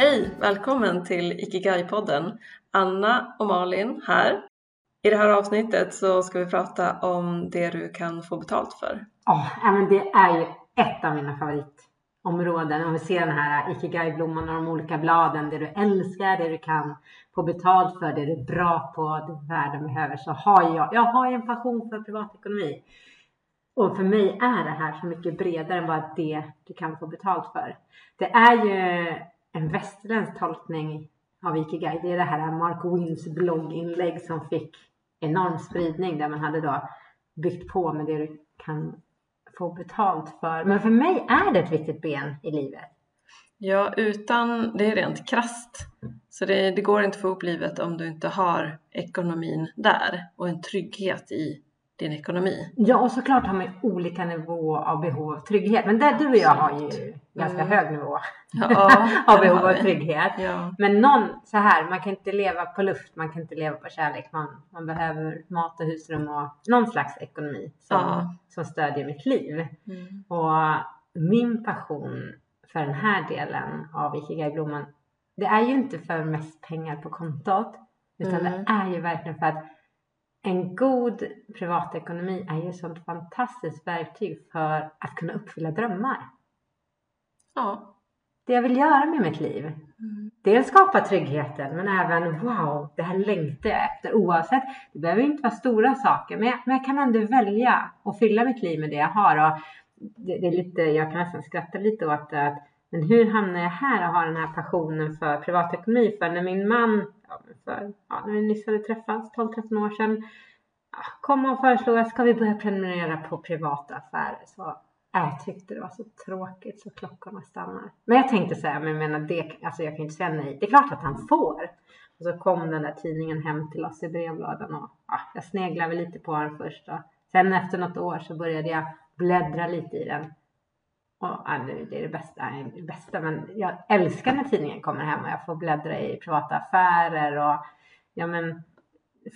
Hej! Välkommen till Ikigai-podden. Anna och Malin här. I det här avsnittet så ska vi prata om det du kan få betalt för. Ja, men det är ju ett av mina favoritområden. Om vi ser den här Ikigai-blomman och de olika bladen. Det du älskar, det du kan få betalt för, det du är bra på, det världen behöver. Så har jag, jag har en passion för privatekonomi. Och för mig är det här så mycket bredare än bara det du kan få betalt för. Det är ju en västerländsk tolkning av Ikigai. Det är det här Mark Wins blogginlägg som fick enorm spridning där man hade då byggt på med det du kan få betalt för. Men för mig är det ett viktigt ben i livet. Ja, utan det är rent krast. Så det, det går inte att få upp livet om du inte har ekonomin där och en trygghet i din ekonomi. Ja, och såklart har man olika nivå av behov av trygghet. Men där du och jag har ju ganska mm. hög nivå ja, av behov av trygghet. Ja. Men någon, så här, man kan inte leva på luft, man kan inte leva på kärlek. Man, man behöver mat och husrum och någon slags ekonomi som, ja. som stödjer mitt liv. Mm. Och min passion för den här delen av Ikigai-blomman, det är ju inte för mest pengar på kontot, utan mm. det är ju verkligen för att en god privatekonomi är ju ett sånt fantastiskt verktyg för att kunna uppfylla drömmar. Ja. Det jag vill göra med mitt liv. Mm. Dels skapa tryggheten men även wow, det här längtar jag efter oavsett. Det behöver inte vara stora saker men jag, men jag kan ändå välja att fylla mitt liv med det jag har. Och det, det är lite, jag kan nästan skratta lite åt. Att, men hur hamnar jag här och har den här passionen för privatekonomi? För när min man för, ja, när vi nyss hade träffats, 12-13 år sedan, kom och föreslog att ska vi börja prenumerera på privata affärer. Så äh, jag tyckte det var så tråkigt så klockorna stannar. Men jag tänkte säga, men jag menar det, alltså jag kan inte säga nej. Det är klart att han får. Och så kom den där tidningen hem till oss i brevlådan och ja, jag sneglade lite på den först. Och sen efter något år så började jag bläddra lite i den. Och, ja, det är det bästa, eh, det bästa, men jag älskar när tidningen kommer hem och jag får bläddra i privata affärer och ja, men,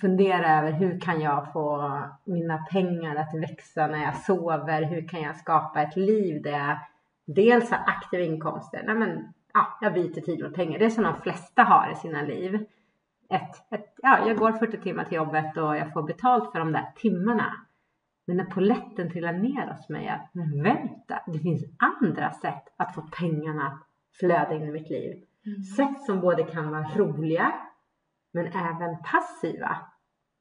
fundera över hur kan jag få mina pengar att växa när jag sover? Hur kan jag skapa ett liv där jag dels har aktiva inkomster, nej men ja, jag byter tid mot pengar. Det är som de flesta har i sina liv. Ett, ett, ja, jag går 40 timmar till jobbet och jag får betalt för de där timmarna. Men när poletten trillar ner hos mig att men vänta, det finns andra sätt att få pengarna att flöda in i mitt liv. Mm. Sätt som både kan vara roliga men även passiva.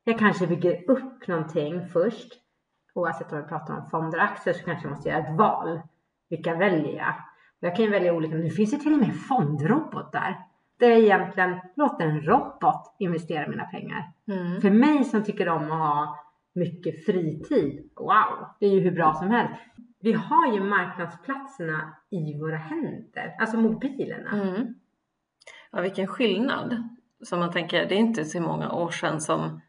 Jag kanske bygger upp någonting först. Oavsett om vi pratar om fonder och aktier så kanske jag måste göra ett val. Vilka väljer jag? Jag kan ju välja olika. Nu finns det till och med fondrobotar. Det är egentligen, låt en robot investera mina pengar. Mm. För mig som tycker om att ha mycket fritid. Wow, det är ju hur bra som helst. Vi har ju marknadsplatserna i våra händer, alltså mobilerna. Mm. Ja, vilken skillnad. Som man tänker, det är inte så många år sedan som,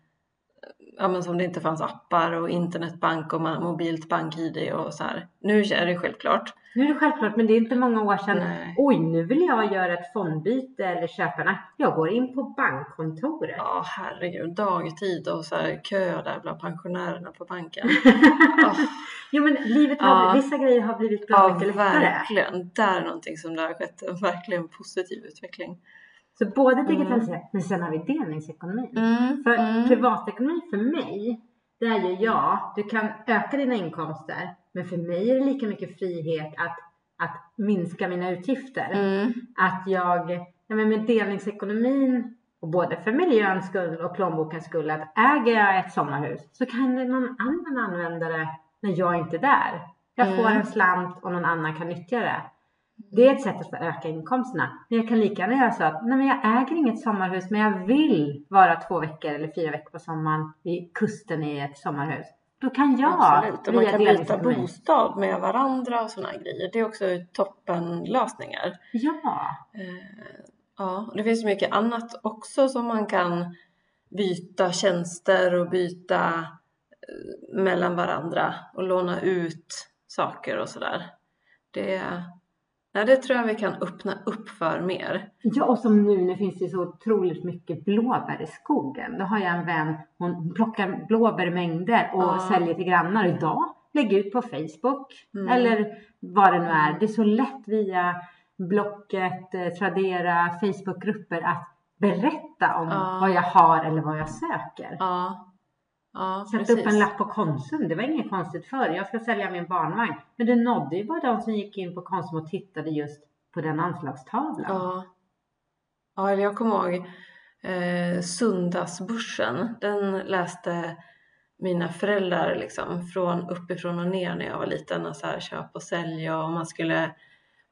ja, men som det inte fanns appar och internetbank och mobilt bank-id och så här. Nu är det självklart. Nu är det självklart, men det är inte många år sedan. Nej. Oj, nu vill jag göra ett fondbyte eller köpa en Jag går in på bankkontoret. Ja, herregud. Dagtid och så här kö där bland pensionärerna på banken. oh. Jo, men livet har, ja. vissa grejer har blivit bra ja, mycket lättare. verkligen. Där är någonting som det har skett en verkligen positiv utveckling. Så både digitalisering, mm. men sen har vi delningsekonomi. Mm. För mm. privatekonomi för mig, det är ju ja, du kan öka dina inkomster men för mig är det lika mycket frihet att, att minska mina utgifter. Mm. Att jag, ja, men med delningsekonomin, och både för miljöns skull och plånbokens skull, att äger jag ett sommarhus så kan någon annan använda det när jag inte är där. Jag får mm. en slant och någon annan kan nyttja det. Det är ett sätt att få öka inkomsterna. Men jag kan lika gärna göra så att nej men jag äger inget sommarhus men jag vill vara två veckor eller fyra veckor på sommaren vid kusten i ett sommarhus. Då kan jag Absolut. Och man kan byta bostad med varandra och sådana grejer. Det är också toppenlösningar. Ja. Eh, ja, det finns mycket annat också som man kan byta tjänster och byta eh, mellan varandra och låna ut saker och sådär. Det, Nej, det tror jag vi kan öppna upp för mer. Ja, och som nu, nu finns det så otroligt mycket blåbär i skogen. Då har jag en vän, hon plockar blåbär i mängder och ja. säljer till grannar. Idag lägger ut på Facebook mm. eller vad det nu är. Det är så lätt via Blocket, eh, Tradera, Facebookgrupper att berätta om Ja. vad jag har eller vad jag söker. Ja. Ja, Sätta upp en lapp på Konsum, det var inget konstigt förr. Jag ska sälja min barnvagn. Men det nådde ju bara de som gick in på Konsum och tittade just på den anslagstavlan. Ja. Ja, eller jag kommer ihåg eh, Söndagsbörsen. Den läste mina föräldrar liksom från uppifrån och ner när jag var liten och så här köp och sälja och om man skulle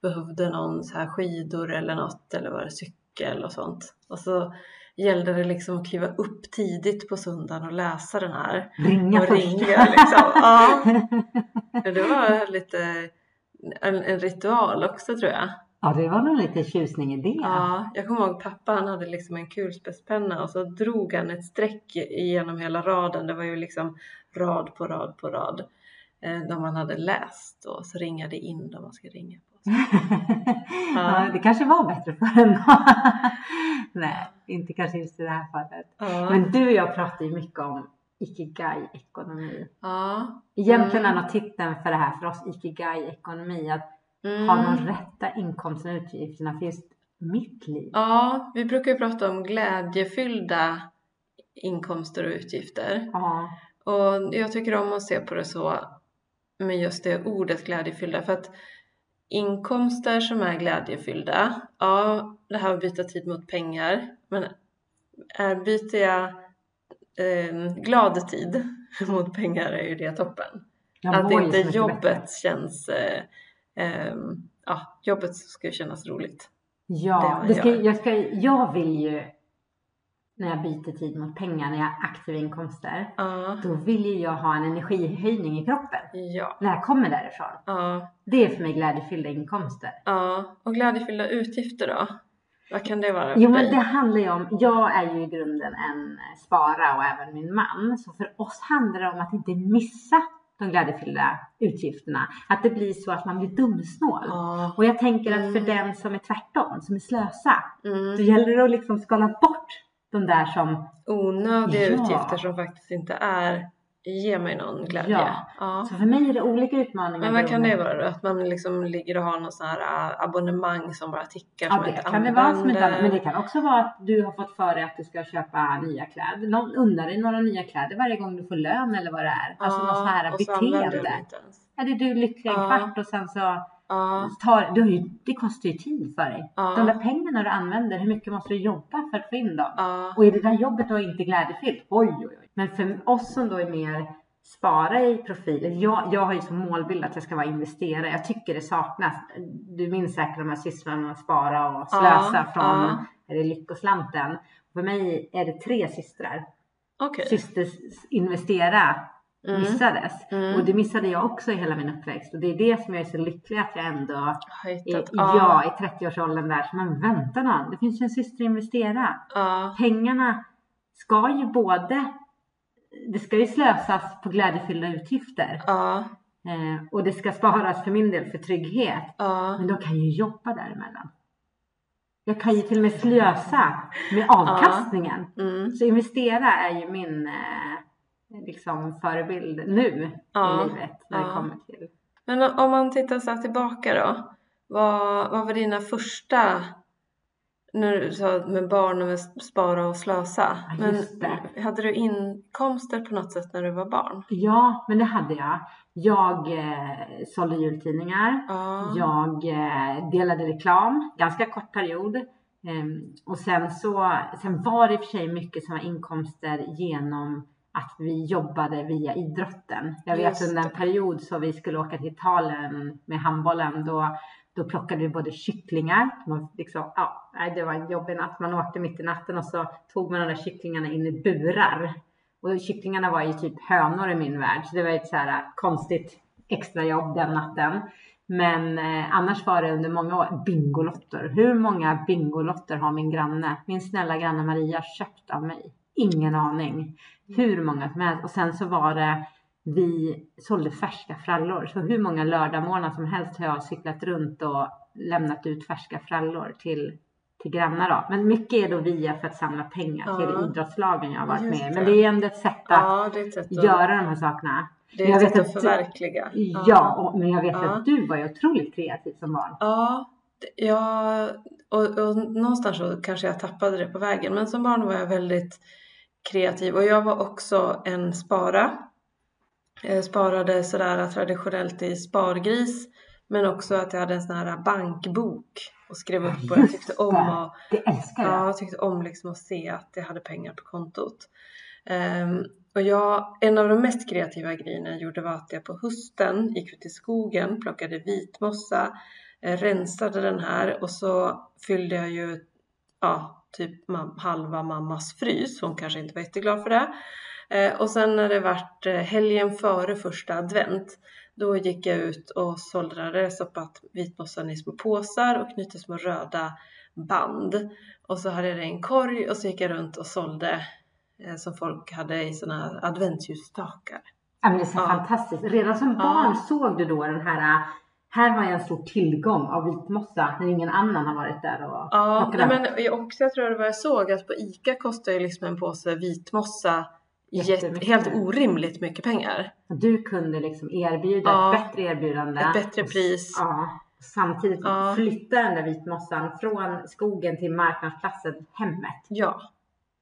behövde någon så här skidor eller något eller var det cykel och sånt. Och så gällde det liksom att kliva upp tidigt på söndagen och läsa den här. Ringa och först. ringa liksom. Ja, det var lite en, en ritual också tror jag. ja, det var nog lite tjusning i det. Ja, jag kommer ihåg pappa han hade liksom en kulspetspenna och så drog han ett streck genom hela raden. Det var ju liksom rad på rad på rad. Eh, de man hade läst och så ringade in de man ska ringa på. ja, det kanske var bättre förr än Nej, inte kanske just i det här fallet. Ja, Men du och jag pratar ju mycket om ikigai-ekonomi. ja. Egentligen Mm. är nog titeln för det här för oss ikigai-ekonomi att Mm. ha de rätta inkomsterna och utgifterna för just mitt liv. Ja, vi brukar ju prata om glädjefyllda inkomster och utgifter. Ja. Och jag tycker om att se på det så med just det ordet glädjefyllda för att inkomster som är glädjefyllda, ja det här att byta tid mot pengar, men är, byter jag eh, glad tid mot pengar är ju det toppen. Jag att inte jobbet bättre. känns, eh, eh, ja jobbet ska ju kännas roligt. det Ja, man det ska, jag, ska, jag vill ju när jag byter tid mot pengar, när jag har aktiva inkomster, Ja, då vill ju jag ha en energihöjning i kroppen ja, när jag kommer därifrån. ja, Det är för mig glädjefyllda inkomster. ja. Och glädjefyllda utgifter då? Vad kan det vara för Jo men det handlar ju om, jag är ju i grunden en spara och även min man. Så för oss handlar det om att inte missa de glädjefyllda utgifterna. Att det blir så att man blir dumsnål. Ja. Och jag tänker att för Mm. den som är tvärtom, som är slösa, Mm. då gäller det att liksom skala bort de där som, onödiga Ja. utgifter som faktiskt inte är ger mig någon glädje. Ja. Ja. så för mig är det olika utmaningar. Men vad kan det vara då? Att man liksom ligger och har någon sån här äh, abonnemang som bara tickar Ja som det kan det vara som ett men det kan också vara att du har fått för dig att du ska köpa nya kläder. Någon unnar dig några nya kläder varje gång du får lön eller vad det är. Alltså något sånt här och så använder beteende. det inte ens. Är det du lycklig en Ja. kvart och sen så Ja, tar, du har ju, det kostar ju tid för dig. Ja. De där pengarna du använder, hur mycket måste du jobba för att få in dem? ja, Och är det där jobbet då inte glädjefyllt? Oj, oj, oj. Men för oss som då är mer spara i profilen. Jag, jag har ju som målbild att jag ska vara investerare. Jag tycker det saknas. Du minns säkert de här sysslorna att spara och slösa från ja. är det lyckoslanten. För mig är det tre systrar. okej. Syster investera Mm. missades. Mm. Och det missade jag också i hela min uppväxt. Och det är det som jag är så lycklig att jag ändå Har är, hittat. ja, i 30-årsåldern där. Så man väntar någon. Det finns ju en syster att investera. ja, Pengarna ska ju både, det ska ju slösas på glädjefyllda utgifter. ja, Eh, och det ska sparas för min del för trygghet. ja, Men de kan ju jobba däremellan. Jag kan ju till och med slösa med avkastningen. mm, Så investera är ju min eh, liksom förebild nu Ja, i livet när det ja. kommer till. Men om man tittar så tillbaka då. Vad, vad var dina första, när du sa med barn och med spara och slösa. Ja, Men det. hade du inkomster på något sätt när du var barn? Ja, men det hade jag. Jag eh, sålde jultidningar. Ja. Jag eh, delade reklam, ganska kort period. Ehm, och sen så, sen var det i och för sig mycket som var inkomster genom att vi jobbade via idrotten. Jag vet Just under en period så vi skulle åka till Italien med handbollen då då plockade vi både kycklingar, man liksom, ja, det var en jobbig natt. Man åkte mitt i natten och så tog man de där kycklingarna in i burar. Och kycklingarna var ju typ hönor i min värld, så det var ett så här konstigt extrajobb den natten. Men eh, annars var det under många år bingolotter. Hur många bingolotter har min granne, min snälla granne Maria köpt av mig? Ingen aning. Hur många som helst. Och sen så var det vi sålde färska frallor. Så hur många lördagmorgnar som helst har jag cyklat runt och lämnat ut färska frallor till, till grannar. Då. Men mycket är då via för att samla pengar Ja. till idrottslagen jag har varit med i. Men det är ändå ett sätt att Ja, ett sätt att, göra de här sakerna. det är jag ett sätt att förverkliga. Ja, och, men jag vet Ja. att du var ju otroligt kreativ som barn. Ja, Ja, och, och någonstans så kanske jag tappade det på vägen. Men som barn var jag väldigt kreativ och jag var också en spara. Jag sparade sådär traditionellt i Spargris men också att jag hade en sån här bankbok och skrev upp och jag tyckte om jag. ja, jag tyckte om liksom att se att jag hade pengar på kontot. Ehm, och jag, en av de mest kreativa grejerna jag gjorde var att jag på hösten gick ut i skogen, plockade vitmossa, eh, rensade den här och så fyllde jag ju ja, typ halva mammas frys. Hon kanske inte var jätteglad för det. Eh, och sen när det vart eh, helgen före första advent då gick jag ut och sållrade, stoppat vitmossan i små påsar och knytte små röda band. Och så hade jag det i en korg och så gick jag runt och sålde eh, som folk hade i såna här adventsljusstakar. Ja, men det är så Ja. fantastiskt. Redan som Ja. barn såg du då den här, här har jag en stor tillgång av vitmossa när ingen annan har varit där och Ja, nej, men jag också, jag tror det var jag såg att på ICA kostar ju liksom en påse vitmossa helt orimligt mycket pengar. Du kunde liksom erbjuda Ja. ett bättre erbjudande. Ett bättre Och pris. Ja. Och samtidigt Ja. flytta den där vitmossan från skogen till marknadsplatsen, hemmet. Ja,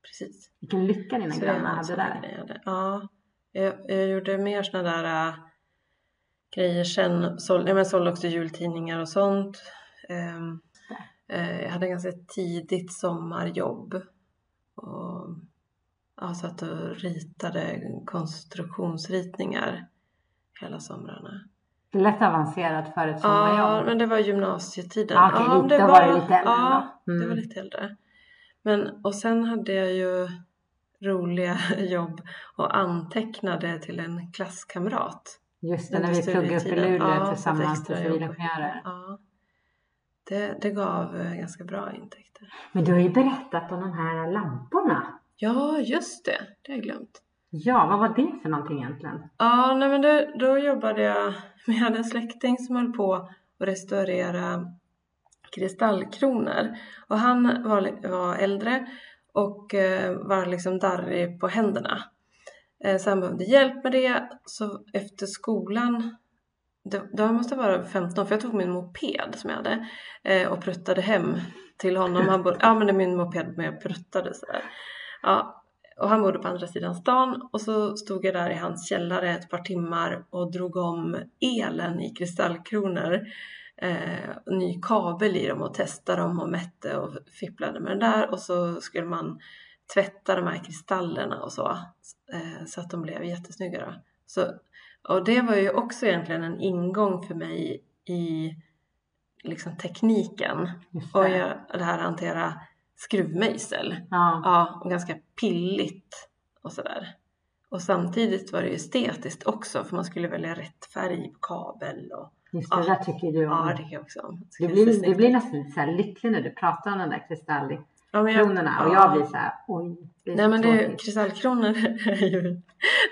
precis. Vilken lycka dina grannar hade där. Ja, jag, jag gjorde mer såna där äh, grejer sen. Såld, jag men, sålde också jultidningar och sånt. Ehm, eh, jag hade ganska tidigt sommarjobb. Och ja, satt och ritade konstruktionsritningar hela somrarna. Det lät avancerat för ett Ja, sommarjobb. men det var gymnasietiden. Ja, okej, ja, lite- det då var det lite äldre Ja. Mm. det var lite äldre. Men, och sen hade jag ju roliga jobb och antecknade till en klasskamrat. Just det, när vi pluggade upp i. Luleå Ja, tillsammans till civilingenjörer. Ja. Det, det gav eh, ganska bra intäkter. Men du har ju berättat om de här lamporna. Ja, just det. Det har jag glömt. Ja, vad var det för någonting egentligen? Ja, nej men det, då jobbade jag, hade en släkting som höll på att restaurera kristallkronor och han var, var äldre och eh, var liksom darrig på händerna. Eh, så han behövde hjälp med det. Så efter skolan, det, det måste vara 15 för jag tog min moped som jag hade eh, och pruttade hem till honom. Han bodde, ja men det är min moped med jag pruttade sådär. Ja, och han bodde på andra sidan stan och så stod jag där i hans källare ett par timmar och drog om elen i kristallkronor. Eh, ny kabel i dem och testade dem och mätte och fipplade med den där och så skulle man tvätta de här kristallerna och så eh, så att de blev jättesnygga då. Så, och det var ju också egentligen en ingång för mig i liksom tekniken och det. jag, det här att hantera skruvmejsel. Ja. Ja, och ganska pilligt och sådär. Och samtidigt var det ju estetiskt också för man skulle välja rätt färg på kabel och Just det, Ja. det där tycker du om. ja, det tycker jag också om. Det Du blir, snyggt blir nästan lite så här lycklig när du pratar om de där kristallikronorna ja, jag, och jag blir så här, oj. Det Nej men det, kristallkronor är ju,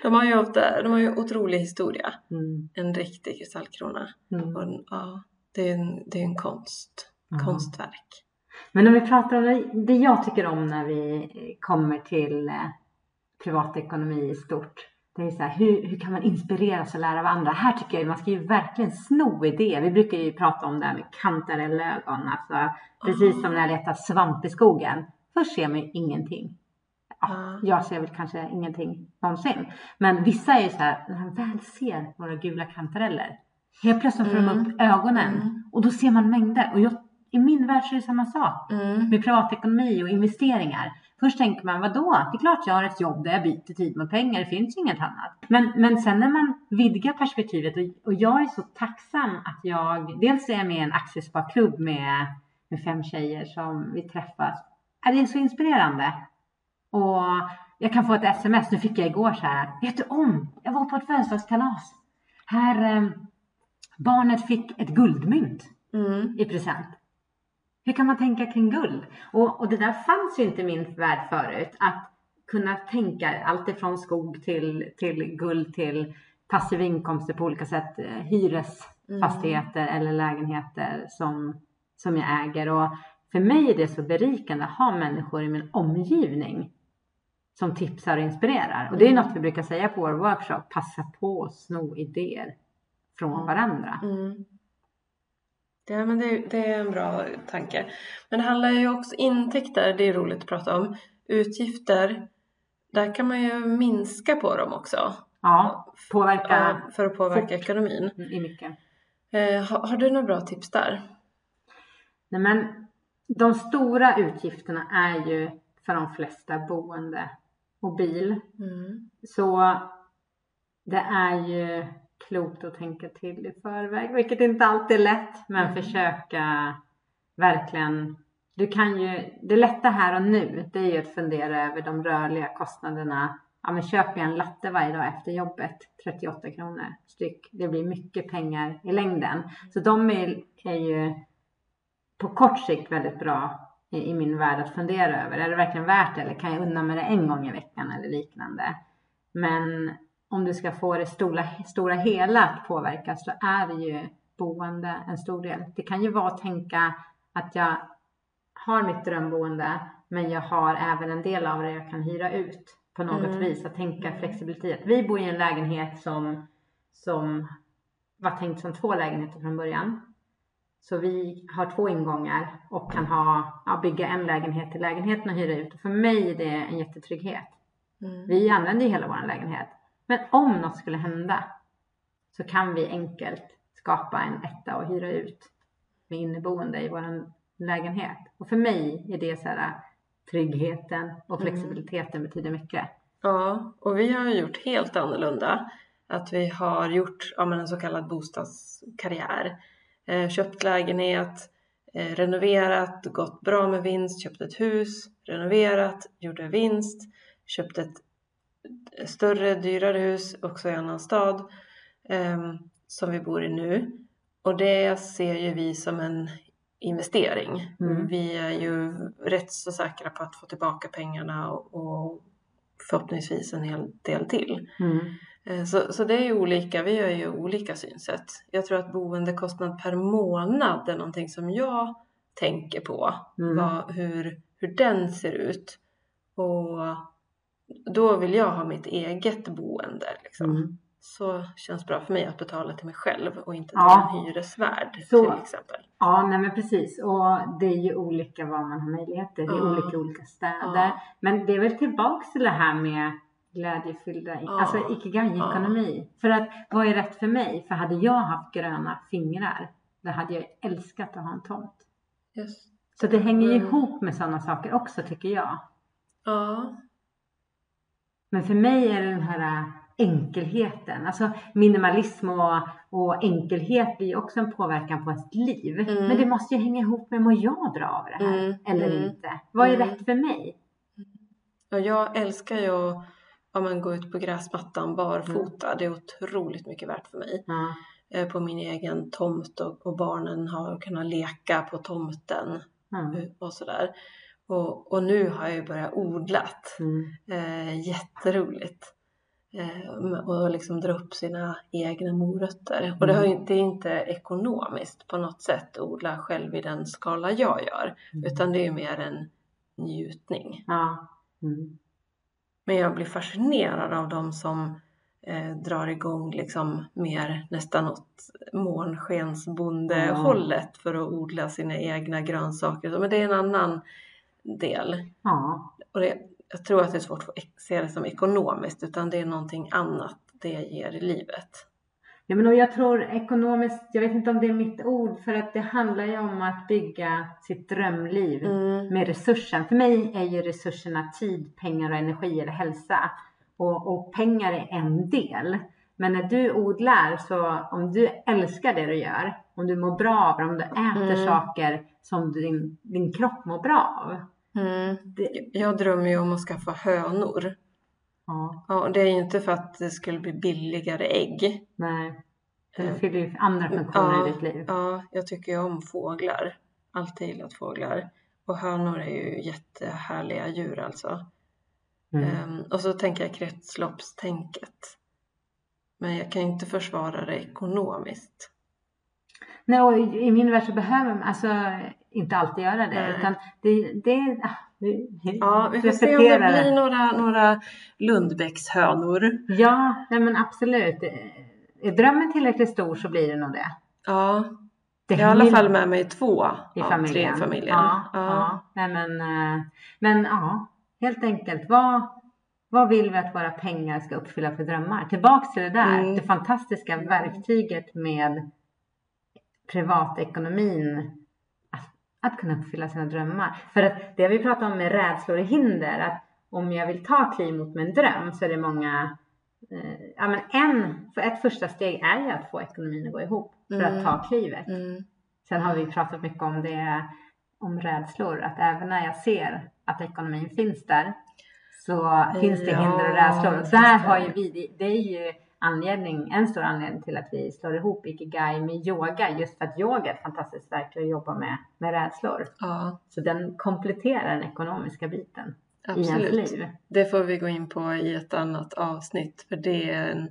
de har ju ofta, de har ju otrolig historia. Mm. En riktig kristallkrona. Mm. En, ja, det är en, det är en konst, Ja. konstverk. Men om vi pratar om det, det jag tycker om när vi kommer till eh, privatekonomi i stort. Det är så här, hur, hur kan man inspireras och lära av andra? Här tycker jag man ska ju verkligen sno idéer. Vi brukar ju prata om det här med kantarellögon. Alltså, precis som när jag letar svamp i skogen. Först ser man ju ingenting. Ja, Ja. jag ser väl kanske ingenting någonsin. Men vissa är ju så här, när de väl ser några gula kantareller. Helt plötsligt får de Mm. upp ögonen. Mm. Och då ser man mängder. Och jag, i min värld så är det samma sak Mm. med privatekonomi och investeringar. Först tänker man, vadå? Det är klart jag har ett jobb där jag byter tid mot pengar, det finns ju inget annat. Men, men sen när man vidgar perspektivet och, och jag är så tacksam att jag, dels är jag med i en aktiesparklubb med, med fem tjejer som vi träffas. Det är så inspirerande. Och jag kan få ett sms, nu fick jag igår så här, vet du om? Jag var på ett födelsedagskalas. Här, eh, barnet fick ett guldmynt Mm. i present. Hur kan man tänka kring guld? Och, och det där fanns ju inte i min värld förut. Att kunna tänka allt ifrån skog till, till guld till passiva inkomster på olika sätt. eh, Hyresfastigheter eller lägenheter som, som jag äger. Och för mig är det så berikande att ha människor i min omgivning som tipsar och inspirerar. Och det är något vi brukar säga på vår workshop. Passa på att sno idéer från varandra. Mm. Det, men det, det är en bra tanke. Men det handlar ju också intäkter, det är roligt att prata om. Utgifter, där kan man ju minska på dem också. Ja, påverka. Ja, för att påverka fort. ekonomin. I mycket. Eh, har, har du några bra tips där? Nej, men de stora utgifterna är ju för de flesta boende och bil. Mm. Så det är ju klokt att tänka till i förväg, vilket inte alltid är lätt, men Mm. försöka verkligen. Du kan ju, det lätta här och nu, det är ju att fundera över de rörliga kostnaderna. Ja, men köper jag en latte varje dag efter jobbet, 38 kronor styck. Det blir mycket pengar i längden. Så de är, är ju på kort sikt väldigt bra i, i min värld att fundera över. Är det verkligen värt det eller kan jag unna mig det en gång i veckan eller liknande? Men om du ska få det stora, stora hela att påverkas så är det ju boende en stor del. Det kan ju vara att tänka att jag har mitt drömboende men jag har även en del av det jag kan hyra ut på något Mm. vis. Att tänka flexibilitet. Vi bor i en lägenhet som, som var tänkt som två lägenheter från början. Så vi har två ingångar och kan ha, ja, bygga en lägenhet till lägenheten och hyra ut. Och för mig är det en jättetrygghet. Mm. Vi använder ju hela vår lägenhet. Men om något skulle hända så kan vi enkelt skapa en etta och hyra ut med inneboende i vår lägenhet. Och för mig är det så här tryggheten och Mm. flexibiliteten betyder mycket. Ja, och vi har gjort helt annorlunda. Att vi har gjort ja, en så kallad bostadskarriär. Eh, köpt lägenhet, eh, renoverat, gått bra med vinst, köpt ett hus, renoverat, gjorde vinst, köpt ett större, dyrare hus också i en annan stad eh, som vi bor i nu. Och det ser ju vi som en investering. Mm. Vi är ju rätt så säkra på att få tillbaka pengarna och, och förhoppningsvis en hel del till. Mm. Eh, Så, så det är ju olika, vi har ju olika synsätt. Jag tror att boendekostnad per månad är någonting som jag tänker på. Mm. Vad, hur, hur den ser ut. Och då vill jag ha mitt eget boende. Liksom. Mm. Så känns bra för mig att betala till mig själv och inte till Ja. en hyresvärd Så- till exempel. Ja, nej men precis. Och det är ju olika vad man har möjligheter. Det är Ja. olika olika städer. Ja. Men det är väl tillbaks till det här med glädjefyllda, Ja. alltså ikigai-ekonomi. För att vad är rätt för mig? För hade jag haft gröna fingrar, då hade jag älskat att ha en tomt. Just. Så det hänger ju Mm. ihop med sådana saker också tycker jag. Ja. Men för mig är det den här enkelheten, alltså minimalism och, och enkelhet blir också en påverkan på ens liv. Mm. Men det måste ju hänga ihop med, mår jag bra av det här Mm, eller mm, inte? Vad är mm. rätt för mig? Och jag älskar ju att ja, men gå ut på gräsmattan barfota. Det är otroligt mycket värt för mig. Eh, På min egen tomt och, och barnen har kunnat leka på tomten Mm. och sådär. Och, och nu har jag ju börjat odlat. Mm. Eh, jätteroligt. Eh, och liksom dra upp sina egna morötter. Och det, har ju, det är inte ekonomiskt på något sätt att odla själv i den skala jag gör. Mm. Utan det är ju mer en njutning. Ja. Mm. Men jag blir fascinerad av de som eh, drar igång liksom mer nästan åt månskensbondehållet för att odla sina egna grönsaker. Men det är en annan del. ja. Och det, jag tror att det är svårt att se det som ekonomiskt utan det är någonting annat det ger i livet. Ja, men och jag tror ekonomiskt, jag vet inte om det är mitt ord, för att det handlar ju om att bygga sitt drömliv Mm. med resursen. För mig är ju resurserna tid, pengar och energi eller hälsa. Och, och pengar är en del. Men när du odlar, så om du älskar det du gör, om du mår bra av det, om du äter Mm. saker som din, din kropp mår bra av. Mm. Jag drömmer ju om att skaffa hönor. ja, Ja, och det är ju inte för att det skulle bli billigare ägg. nej. Det Eh, fyller ju andra funktioner ja, i ditt liv. Ja, jag tycker ju om fåglar. Alltid gillat fåglar. Och hönor är ju jättehärliga djur alltså. Mm. Ehm, och så tänker jag kretsloppstänket. Men jag kan ju inte försvara det ekonomiskt. Nej, och i i min värld så behöver man alltså inte alltid göra det. Nej. Utan det, det ah, vi, Ja, vi får se om det blir några, några Lundbäckshönor. Ja, nej men absolut. Är drömmen tillräckligt stor så blir det nog det. Ja, Det jag har i alla fall med mig två i av familjen. tre familjen. Ja, ja. ja. Nej, men, eh, men ja, helt enkelt. Vad, vad vill vi att våra pengar ska uppfylla för drömmar? Tillbaks till det där, mm. det fantastiska verktyget med privatekonomin. Att, kunna uppfylla sina drömmar. För att det vi pratar om med rädslor och hinder, att om jag vill ta kliv mot min dröm så är det många eh, ja, men en, för ett första steg är ju att få ekonomin att gå ihop för mm. att ta klivet. Mm. Sen har vi pratat mycket om det, om rädslor, att även när jag ser att ekonomin finns där så finns det ja, hinder och rädslor. Och där har ju vi, det är ju anledning, en stor anledning till att vi slår ihop Ikigai med yoga, just för att yoga är ett fantastiskt verktyg att jobba med, med rädslor. Ja. Så den kompletterar den ekonomiska biten. Absolut. Det får vi gå in på i ett annat avsnitt för det är, en,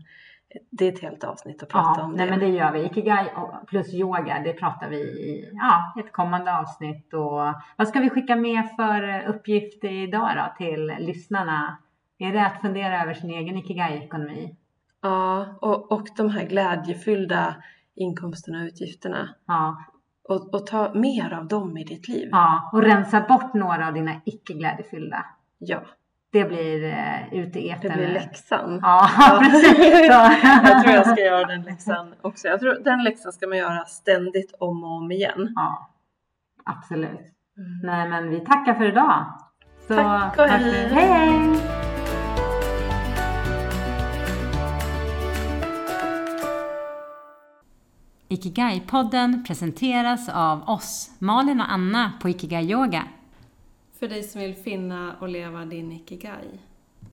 det är ett helt avsnitt att prata ja, om. Nej, det. men det gör vi. Ikigai plus yoga, det pratar vi i ja, ett kommande avsnitt. Och vad ska vi skicka med för uppgifter idag då till lyssnarna? Är det att fundera över sin egen Ikigai-ekonomi? Ja, och, och de här glädjefyllda inkomsterna och utgifterna. Ja. Och, och ta mer av dem i ditt liv. Ja, och rensa bort några av dina icke glädjefyllda. Ja. Det blir uh, ute i etern. Det blir läxan. Ja, ja. precis. jag tror jag ska göra den läxan också. Jag tror den läxan ska man göra ständigt om och om igen. Ja, absolut. Mm. Nej, men vi tackar för idag. Så, Tack och hej. hej. Ikigai-podden presenteras av oss, Malin och Anna på Ikigai Yoga. För dig som vill finna och leva din Ikigai.